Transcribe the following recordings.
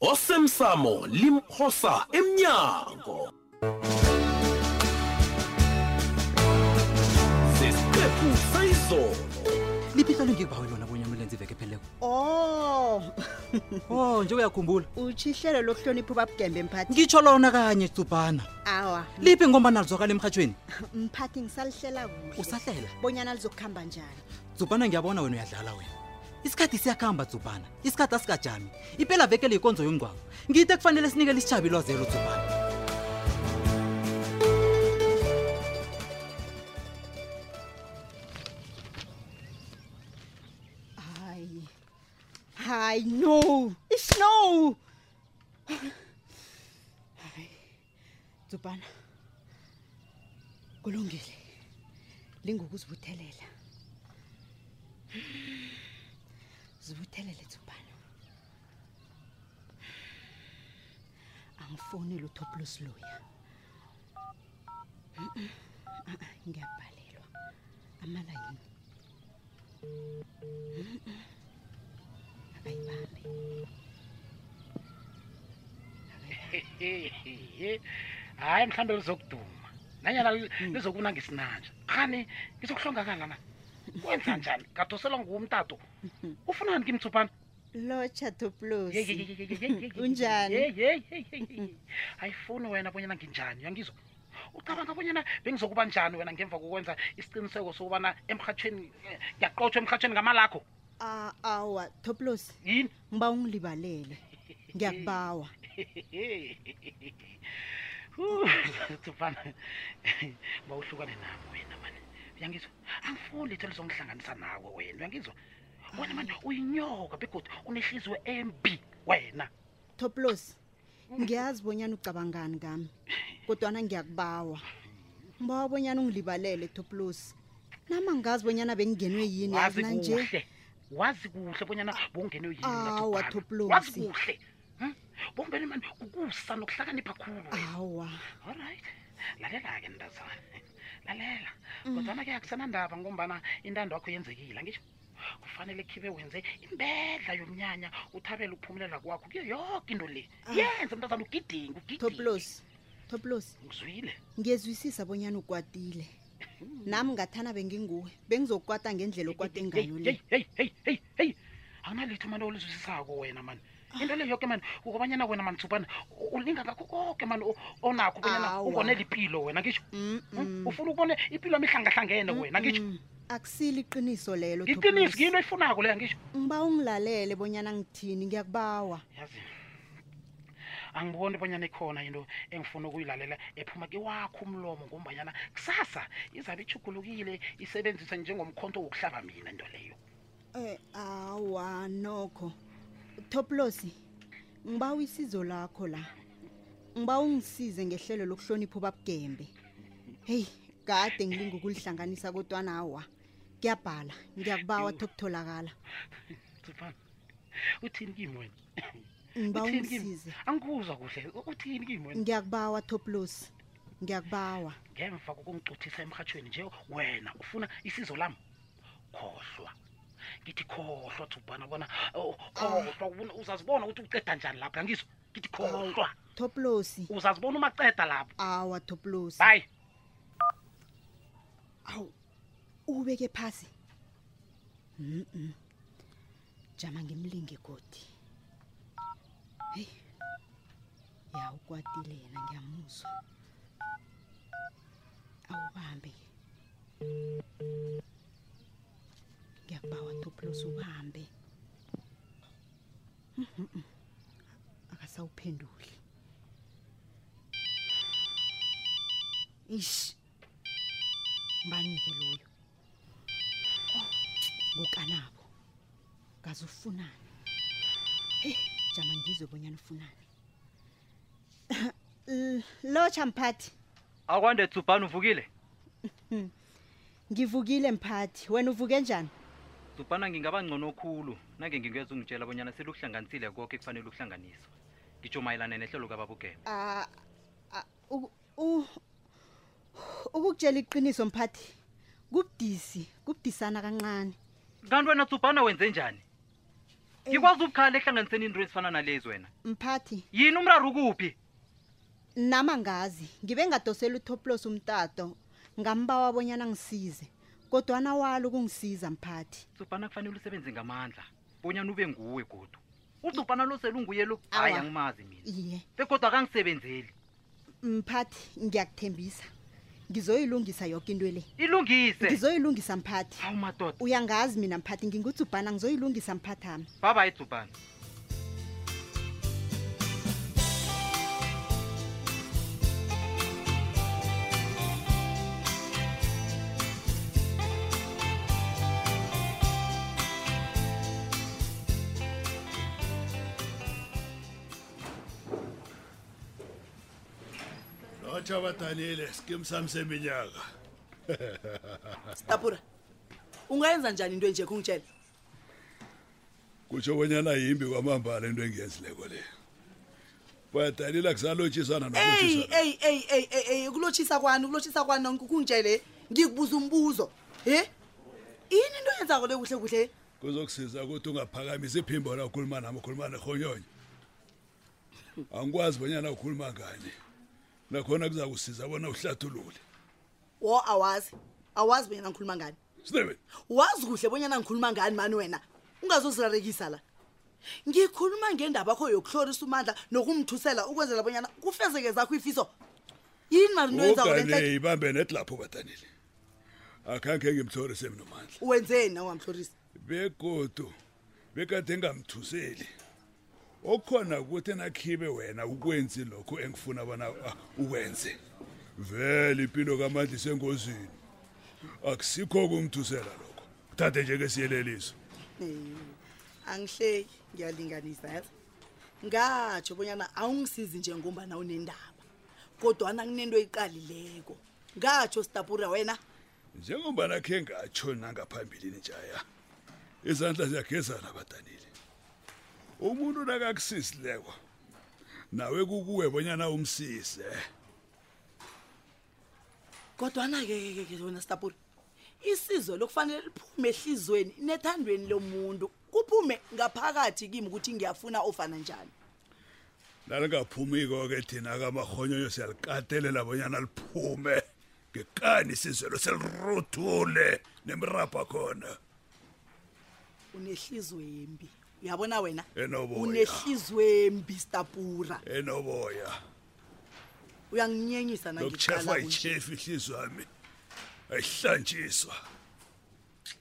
osemsamo limphosa emnyango sesiqephu sayizolo liphihlo lingikubawe lona bonyana ulenze iveke epheleleko Oh, o nje uyakhumbula utshihlelo lokuhlonipha ubabugembe mphathi. ngitsho lona kanye cubhana Awa, liphi ngomba nalizwakala emrhatshweni mphathi ngisalihlela kuhle. usahlela Bonyana lizokuhamba njani? cubhana ngiyabona wena uyadlala wena isikhathi siyakuhamba dzubhana isikhathi asikajami impela vekele yikonzo yongcwabo ngiyite kufanele sinikele isitshaba ilwazelo dzubhana hayi hayi no isnow dzubhana kulungile lingukuzibuthelela zibuthelele dzubhana angifoni lutho plusloya ngiyabhalelwa amala yini hayi mhlawumbe lizokuduma nanyana hmm. lizokuna ngesinanja khani ngizokuhlongakala na kwenza njani ngadoselwa nguwumtato ufunani kimtsuphana lotsha tuplos unjani ayifuni wena bonyana nginjani uyangizwa ucabanga abonyana bengizokuba njani wena ngemva kokwenza isiqiniseko sokubana emrhatshweni eh, ngiyaqotshwa emrhatshweni ngamalakho ah, awa toplos yini ngiba ungilibalele ngiyakubawa tsufana uba uhlukane nabo wena mani uyangizwa angifuni litho lizongihlanganisa nawe wena uyangizwa wena mani uyinyoka begodwa unehliziwe embi wena toplos ngiyazi bonyana ucabangani ngami kodwana ngiyakubawa ngibawa bonyana ungilibalele toplos nama ngazi bonyana bengingenwe yini wazi nanje kuhle wazi kuhle bonyana bongenwe yini Awa, Lathupana. Toplosi. wazi kuhle Hm? bombeni mani kukusa nokuhlakanipha khulu wena. awa allright lalela-ke mntazana lalela kodwana-ke akusenandaba ngombana intando yakho yenzekile angisho kufanele khibe wenze imbedla yomnyanya uthabela ukuphumelela kwakho kuyo yoke into le Ah. yenze mntazana ugidinga ugidinge toplos toplos ngizwile ngiyezwisisa bonyana ukwatile nami ngathana benginguwe bengizokwata ngendlela okwate ngayo le heyi heyi heyi heyi heyi akunalitho mani olizwisisako wena mani into le yoke mani ukobanyana wena mani tsubana ulinga ngakho koke mani onakho bonyana ubone lipilo wena ngisho hmm? ufuna ukubone ipilo amihlangahlangene wena ngisho akusile iqiniso lelo iqiniso yinto eyifunako leyo ngisho ngiba ungilalele bonyana ngithini ngiyakubawa yazi angiboni bonyana ikhona into engifuna ukuyilalela ephuma kiwakho umlomo ngombanyana kusasa izabe ichugulukile isebenzisa njengomkhonto wokuhlaba mina into leyo Eh, awa nokho toplosi ngibawa isizo lakho la ngibawa ungisize ngehlelo lokuhlonipha ubabugembe heyi kade ngilinga ukulihlanganisa kodwana awa kuyabhala ngiyakubawa thokutholakala Stefan, uthini kimi wena ngibawa Uthini kimi? ungisize angikuzwa kuhle uthini kimi wena ngiyakubawa toplosi ngiyakubawa ngemva kokungicuthisa emrhatshweni nje wena ufuna isizo lami khohlwa ngithi khohlwa thubhana bona oh, khohlwa uzazibona ukuthi uceda njani lapho yangizwa ngithi khohlwa toplosi uzazibona umaceda lapho awa toplosi bayi awu ubeke phasi mm -mm. jama ngimlinge godi heyi ya ukwatile yena ngiyamuzwa awubambe ngiyakubawa toplos uhambe Mhm. akasawuphenduli ish ngibani-ke loyo Oh, ngukanabo kaze ufunani heyi jama ngizwe bonyana ufunani L- lotsha mphathi akwande tsubhani uvukile ngivukile mphathi wena uvuke njani tsubhana ngingaba ngcono khulu nange ngingeza ungitshela bonyana selukuhlanganisile koke kufanele ukuhlanganiswa ngitsho mayelana nehlelo kababugebe Ah, ah, uku- u- ukukutshela iqiniso mphathi kubudisi kubudisana kancane kanti wena tsubhana wenze njani ngikwazi ukukhala ehlanganiseni into ezifana nalezi wena mphathi yini umraro ukuphi nami angazi ngibe ngadosela utoplos umtato ngambawa bonyana ngisize kodwana walo ukungisiza mphathi tsubhana kufanele usebenze ngamandla bonyana ube nguwe godu utsubhana lo selunguye lo hayi angimazi mina iye begodwa akangisebenzeli mphathi ngiyakuthembisa ngizoyilungisa yoke into le ilungise ngizoyilungisa mphathi awu madoda uyangazi mina mphathi ngingudzubhana ngizoyilungisa mphathi ami baba idzubhana Lotsha badanile, sikimsami seminyaka. Stapura. Ungayenza njani into enje kungitshela? Kutsho bonyana yimbi kwamambala into engiyenzileko le. Badanile kusalotshisana nokutshisana. Ey ey ey ey ey kulotshisa kwani kulotshisa kwani ngikungitshele ngikubuza umbuzo. He? Yini into yenzako le kuhle kuhle? Kuzokusiza ukuthi ungaphakamisa iphimbo la ukhuluma nami ukhuluma nehonyonya. angikwazi bonyana ukhuluma ngani nakhona kuzakusiza bona uhlathulule wo awazi awazi bonyana ngikhuluma ngani sneven wazi kuhle bonyana ngikhuluma ngani mani wena ungazozirarekisa la ngikhuluma ngendaba yakho yokuhlorisa umandla nokumthusela ukwenzela bonyana kufezeke zakho ifiso yini mari into yenzako le nhleke? ugane ibambe net lapho badanile akhange ngimhlorise mina umandla wenzeni na ungamhlorisa begodu bekade engamthuseli okukhona ukuthi nakhibe wena ukwenzi lokho engifuna bona ah, ukwenze vele impilo kamandla isengozini akusikho kungithusela lokho thathe nje ke siyeleliso angihleki ngiyalinganisa yazi ngatsho bonyana awungisizi nje ngombana unendaba kodwana kunento eyiqalileko ngatsho sitapura wena njengombana khe ngatsho nangaphambilini njaya izandla ziyagezana badanile umuntu nakakusisileko nawe kukuwe bonyana umsise kodwana-ke wena stapuri isizo lokufanele liphume ehlizweni nethandweni lomuntu kuphume ngaphakathi kimi ukuthi ngiyafuna ofana njani nalingaphumiko-ke thina kamarhonyonyo siyalikatelela bonyana liphume ngekani isizwelo seliruthule nemirabha khona unehliziyo embi uyabona wena Enoboya. unehliziyo embi stapura enoboya uyanginyenyisa nokuchefwa nangiqala kunje. yichefu ihliziyo yami ayihlanjiswa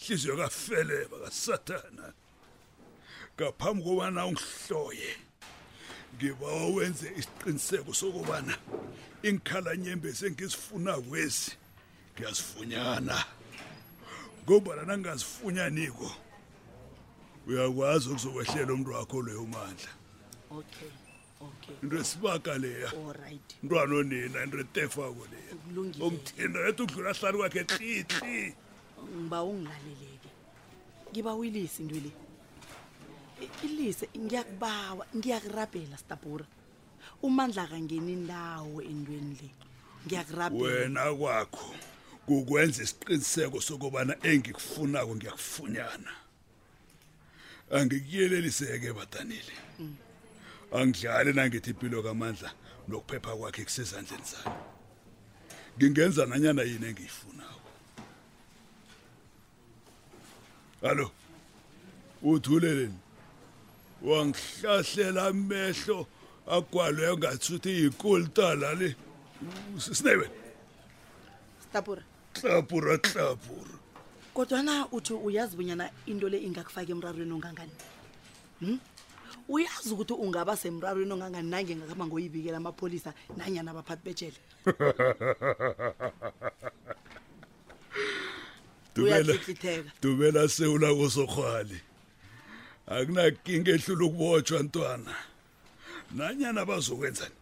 ihliziyo kafeleba kasathana ngaphambi kobana ungihloye ngiba wenze isiqiniseko sokubana iinkhalanyembezi engizifuna kwezi ngiyazifunyana ngombana nangingazifunyaniko uyakwazi ukuzokwehlela umntu wakho loyo mandla okay okay into esibaka leya alright mntwana onina into etefako leya omthinda ethi udlula hlani kwakhe tlitli ngiba ungilaleleke ngiba uyilise into le ilise ngiyakubawa ngiyakurabhela stabura umandla akangeni indawo entweni le ngiyakurabhela wena kwakho kukwenza isiqiniseko sokubana engikufunako ngiyakufunyana angikuyeleliseke badanile mm. angidlali nangithi impilo kamandla nokuphepha kwakhe kusezandleni zami ngingenza nanyana yini engiyifunako hallo uthuleleni wangihlahlela amehlo agwalwe ngathi uthi yikoltala le sisinebe hlapura hlapura hlapura kodwana uthi uyazi bonyana into le ingakufaki emrarweni ongangani hmm? uyazi ukuthi ungaba semrarweni ongangani nange ngakama ngoyibikela amapholisa nanyana abaphathi bejele uyatlitlitheka dumela sewula kosokghwali akunakinga ehlula ukubotshwa ntwana nanyana bazokwenzani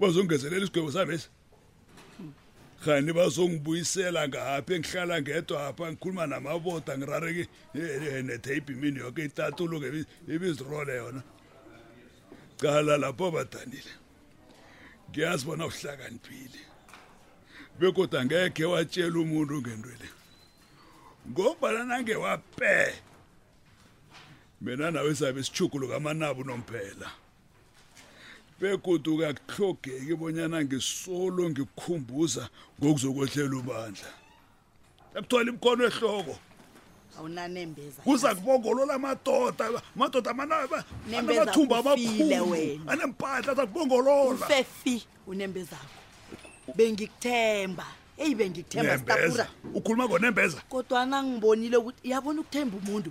bazongezelela isigwebo samesi khani bazongibuyisela ngapha engihlala ngedwa apha ngikhuluma namaboda ngirareke eh, eh, netape imini yoke itatuluke ibizirole yona cala lapho badanile ngiyazi bona uhlakaniphile bekodwa angekhe watshela umuntu ngento le ngombana nange wape mina nawe sabe sichuguluka amanabu nomphela begodu kakuhlogeki bonyana ngisolo ngikhumbuza ngokuzokwehlela ubandla ebuthola imkhono ehloko awunanembeza kuza kubongolola amadoda amadoda anamathumba amakhulu anempahla aza kubongolola ufefi unembezako bengikuthemba eyi bengikuthemba stapura ukhuluma ngonembeza kodwa nangibonile ukuthi yabona ukuthemba umuntu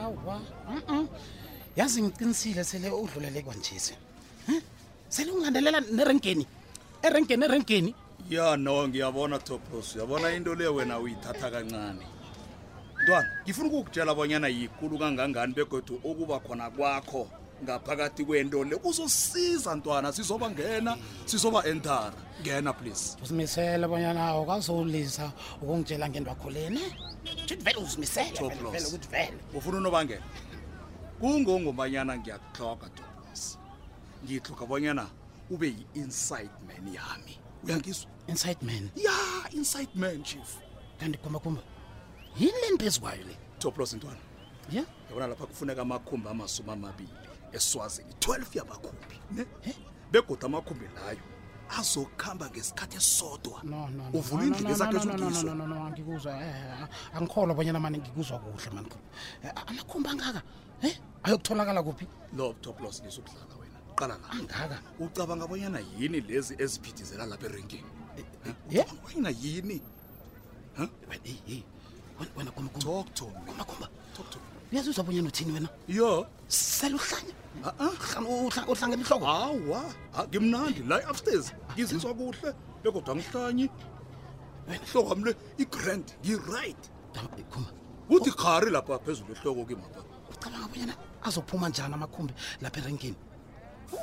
awa yazi ngiqinisile sele udlulele kwanjesi sele ungilandelela nerenkeni erenkeni erenkeni ya no ngiyabona topros uyabona into leyo wena uyithatha kancane ntwana ngifuna ukukutshela abonyana yikulu kangangani begodu ukuba khona kwakho ngaphakathi kwento le kuzosiza ntwana sizoba ngena sizoba entara ngena please uzimisele bonyana ukazolisa ukungitshela ngento akhuleni ukuthi vele uzimisele ukuthi vele ufuna unobangela kungongombanyana ngiyakuhloga toplos ngihloga bonyana ube yi-inside man yami uyangizwa inside man ya inside man chief kanti kumbakumba yini le nto ezikwayo le toplos ntwana ya yabona lapha kufuneka amakhumbi amasumi amabili eswazini 12 yamakhumbi ne begoda amakhumbi layo azokuhamba ngesikhathi esisodwa no no no, uvula no, indlu no, no, ngesakhe no, no, no, esudiswa no, no, no, angikuzwa eh, angikholwa bonyana mani ngikuzwa kuhle mani Eh, amakhumbi angaka eh ayokutholakala kuphi lo top loss lisa ukudlala wena qala la angaka ucabanga abonyana yini lezi eziphithizela lapha erenkini ucabanga abonyana yini Huh? Wait, hey, hey. Wena- wena kumba talk to me kumba kumba talk to me uyazizwa bonyana uthini wena yo sele uhlanya uhlanga imihloko hawa ha, ngimnandi la upstairs ngizizwa kuhle bekodwa angihlanyi ihloko wami le i-grand ngi-right khumba kuthi khari lapha phezulu ehloko kimapha ucabanga bonyana azophuma njani amakhumbi lapha erenkini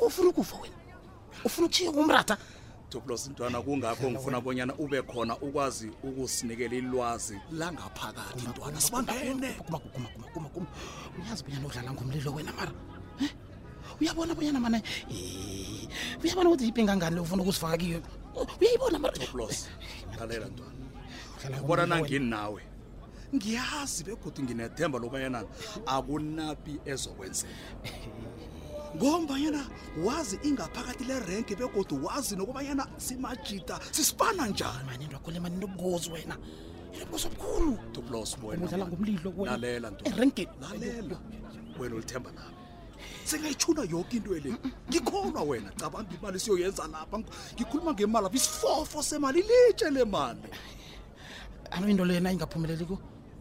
ufuna ukufa wena ufuna uchiye kumratha toplos ntwana kungakho ngifuna bonyana ube khona ukwazi ukusinikela ilwazi langaphakathi ntwana sibangene kuma kuma kuma kuma kuma uyazi bonyana udlala ngomlilo wena mara Eh? uyabona bonyana mana eh, uyabona ukuthi yipi ngangani ufuna ukusifaka kiyo uyayibona mara toplos lalela ntwana Udlala ngomlilo yabona wena. nangini nawe ngiyazi begodwa nginethemba lokubanyana akunapi ezokwenzeka ngombanyana wazi ingaphakathi lerenke begodwa wazi nokubanyana simajita sisibana njani mani into akhole mani nokukozi wena ilobuso obukhulu toblos wenadlala ngomlilo wenalela erenkeni lalela wena ulithemba nami sengayitshuna yoke into ele ngikholwa wena cabanga imali siyoyenza lapha ngikhuluma ngemali apha isifofo semali litshe le mali alo into lena ingaphumeleli ku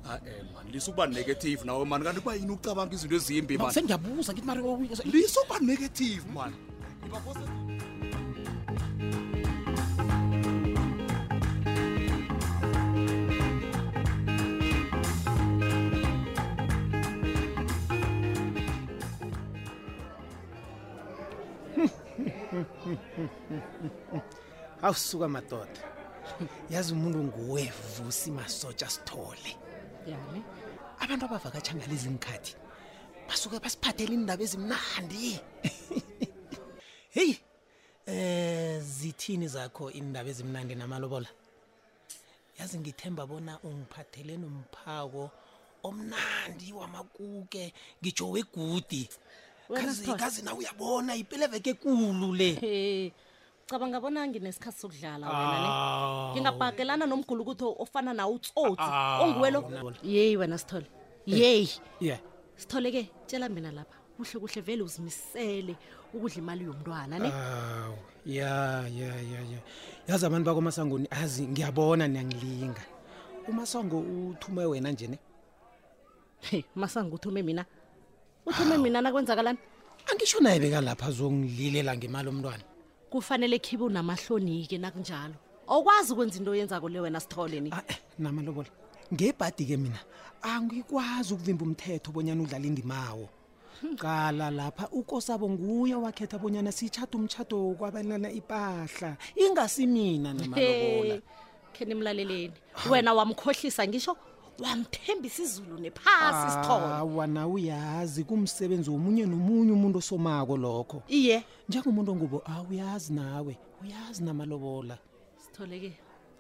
ah, eh, man lisa ukuba negative nawe mani kanti kuba yini ucabanga izinto ezimbi man sengiyabuza ngithi mari lisa ukuba negative man awusuka madoda yazi umuntu nguwe vusi masotsha sithole yani abantu abavakatsha ngalezi nkhathi basuke basiphathela iindaba ezimnandi heyi um zithini zakho iindaba ezimnandi namalobola yazi ngithemba bona ungiphathele nomphako omnandi wamakuke ngitsho wegudi kazi nawe uyabona yipeleveke kulu le cabanga bona nginesikhathi sokudlala wena ne Awu. ngingabhagelana nomgulukutho ofana nawo utsotsi Awu. onguwelo yeyi wena sithole yeyi yeah sithole ke tshela mina lapha kuhle kuhle vele uzimisele ukudla imali yomntwana ne awu ya ya ya ya yazi abantu bakomasangoni azi ngiyabona niyangilinga umasango uthume wena nje ne Hey, masangu uthume mina. Uthume mina nakwenzakalani? angisho naye bekalapha azongililela ngemali omntwana Kufanele khibe unamahlonike nakunjalo. Awukwazi ukwenza into oyenzako le wena sithole ni. Ah, eh, namalobola ngebhadi-ke mina angikwazi ukuvimba umthetho bonyana udlala indimawo qala lapha ukosabo nguye wakhetha bonyana sitshada umtshado wokwabanana ipahla ingasi mina namalobola khe nimlaleleni wena wamkhohlisa ngisho wamthembisa izulu nephasi isithole awa nawe uyazi kumsebenzi womunye nomunye umuntu osomako lokho iye njengomuntu ongubo awuyazi nawe uyazi namalobola sitholeke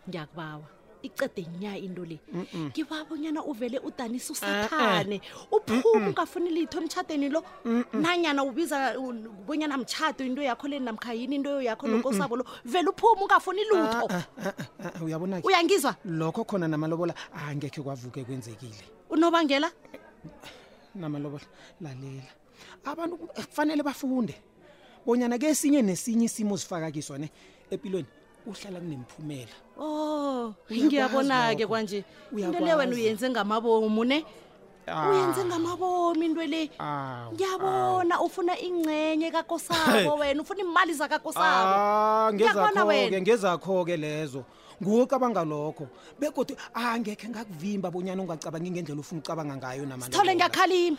ngiyakubawa icede nya into le ngibabonyana uvele udanisa usathane uphume ungafuni litho emtshateni lo nanyana ubiza bonyana mtshato into yakho le namkha yini into yakho nokosabo lo vele uphume ungafuni lutho ah, ah, ah, uyabona uyangizwa lokho khona namalobola angekhe kwavuke kwenzekile unobangela namalobola lalela abantu kufanele bafunde bonyana kesinye nesinye isimo sifakakiswa ne empilweni uhlala kunemphumela oh ngiyabona-ke kwanje into le wena uyenze ngamabomu ne ah. uyenze ngamabomu into le ngiyabona ufuna ingcenye kakosabo wena ufuna iimali zakakosabo ah, ngezakho-ke ngezakho-ke lezo nguwe ocabanga lokho begodwa angekhe ngakuvimba bonyana ungacabangi ngendlela ufuna ucabanga ngayo namanithole ngiyakhalima